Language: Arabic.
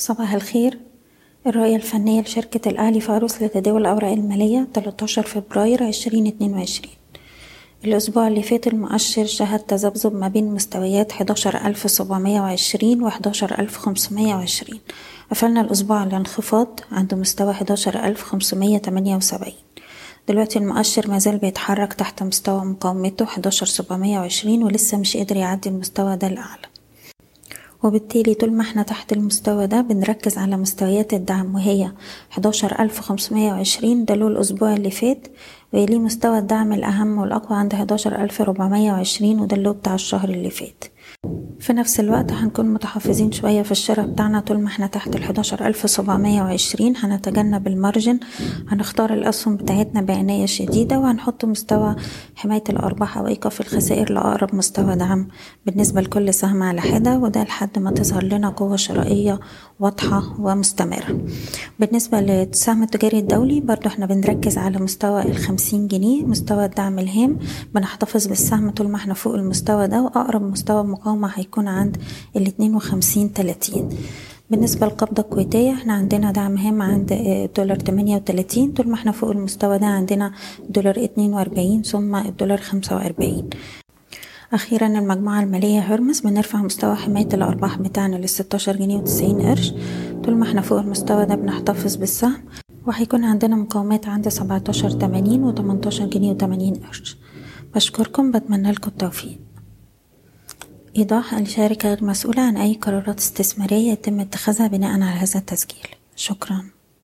صباح الخير. الرؤية الفنية لشركة الأهلي فارس لتداول الأوراق المالية 13 فبراير 2022 الأسبوع اللي فات المؤشر شهد تذبذب ما بين مستويات 11720 و 11520 قفلنا الأسبوع على انخفاض عند مستوى 11578 دلوقتي المؤشر مازال بيتحرك تحت مستوى مقاومته 11720 ولسه مش قادر يعدي المستوى ده الأعلى. وبالتالي طول ما إحنا تحت المستوى ده بنركز على مستويات الدعم وهي 11520 ده له الأسبوع اللي فات ويليه مستوى الدعم الأهم والأقوى عند 11420 وده اللي بتاع الشهر اللي فات. في نفس الوقت هنكون متحفظين شوية في الشراء بتاعنا طول ما إحنا تحت ال 11720 هنتجنب المارجن. هنختار الأسهم بتاعتنا بعناية شديدة وهنحط مستوى حماية الأرباح أو إيقاف الخسائر لأقرب مستوى دعم. بالنسبة لكل سهم على حدة وده لحد ما تظهر لنا قوة شرائية واضحة ومستمرة. بالنسبة للسهم التجاري الدولي برضو إحنا بنركز على مستوى الخمسين جنيه مستوى الدعم الهام. بنحتفظ بالسهم طول ما إحنا فوق المستوى ده وأقرب مستوى مقاومة هيكون عند الاتنين وخمسين تلاتين. بالنسبة للقبضة الكويتية إحنا عندنا دعم هام عند دولار تمانية وتلاتين. طول ما إحنا فوق المستوى ده عندنا دولار اتنين وأربعين ثم الدولار خمسة وأربعين. أخيرا المجموعة المالية هرمس بنرفع مستوى حماية الأرباح بتاعنا لستاشر جنيه وتسعين قرش. طول ما إحنا فوق المستوى ده بنحتفظ بالسهم. وهيكون عندنا مقاومات عند سبعتاشر تمانين وتمنتاشر جنيه وتمانين قرش. بشكركم بتمنى لكم التوفيق. إيضاح الشركة غير مسؤولة عن أي قرارات استثمارية يتم اتخاذها بناء على هذا التسجيل. شكرا.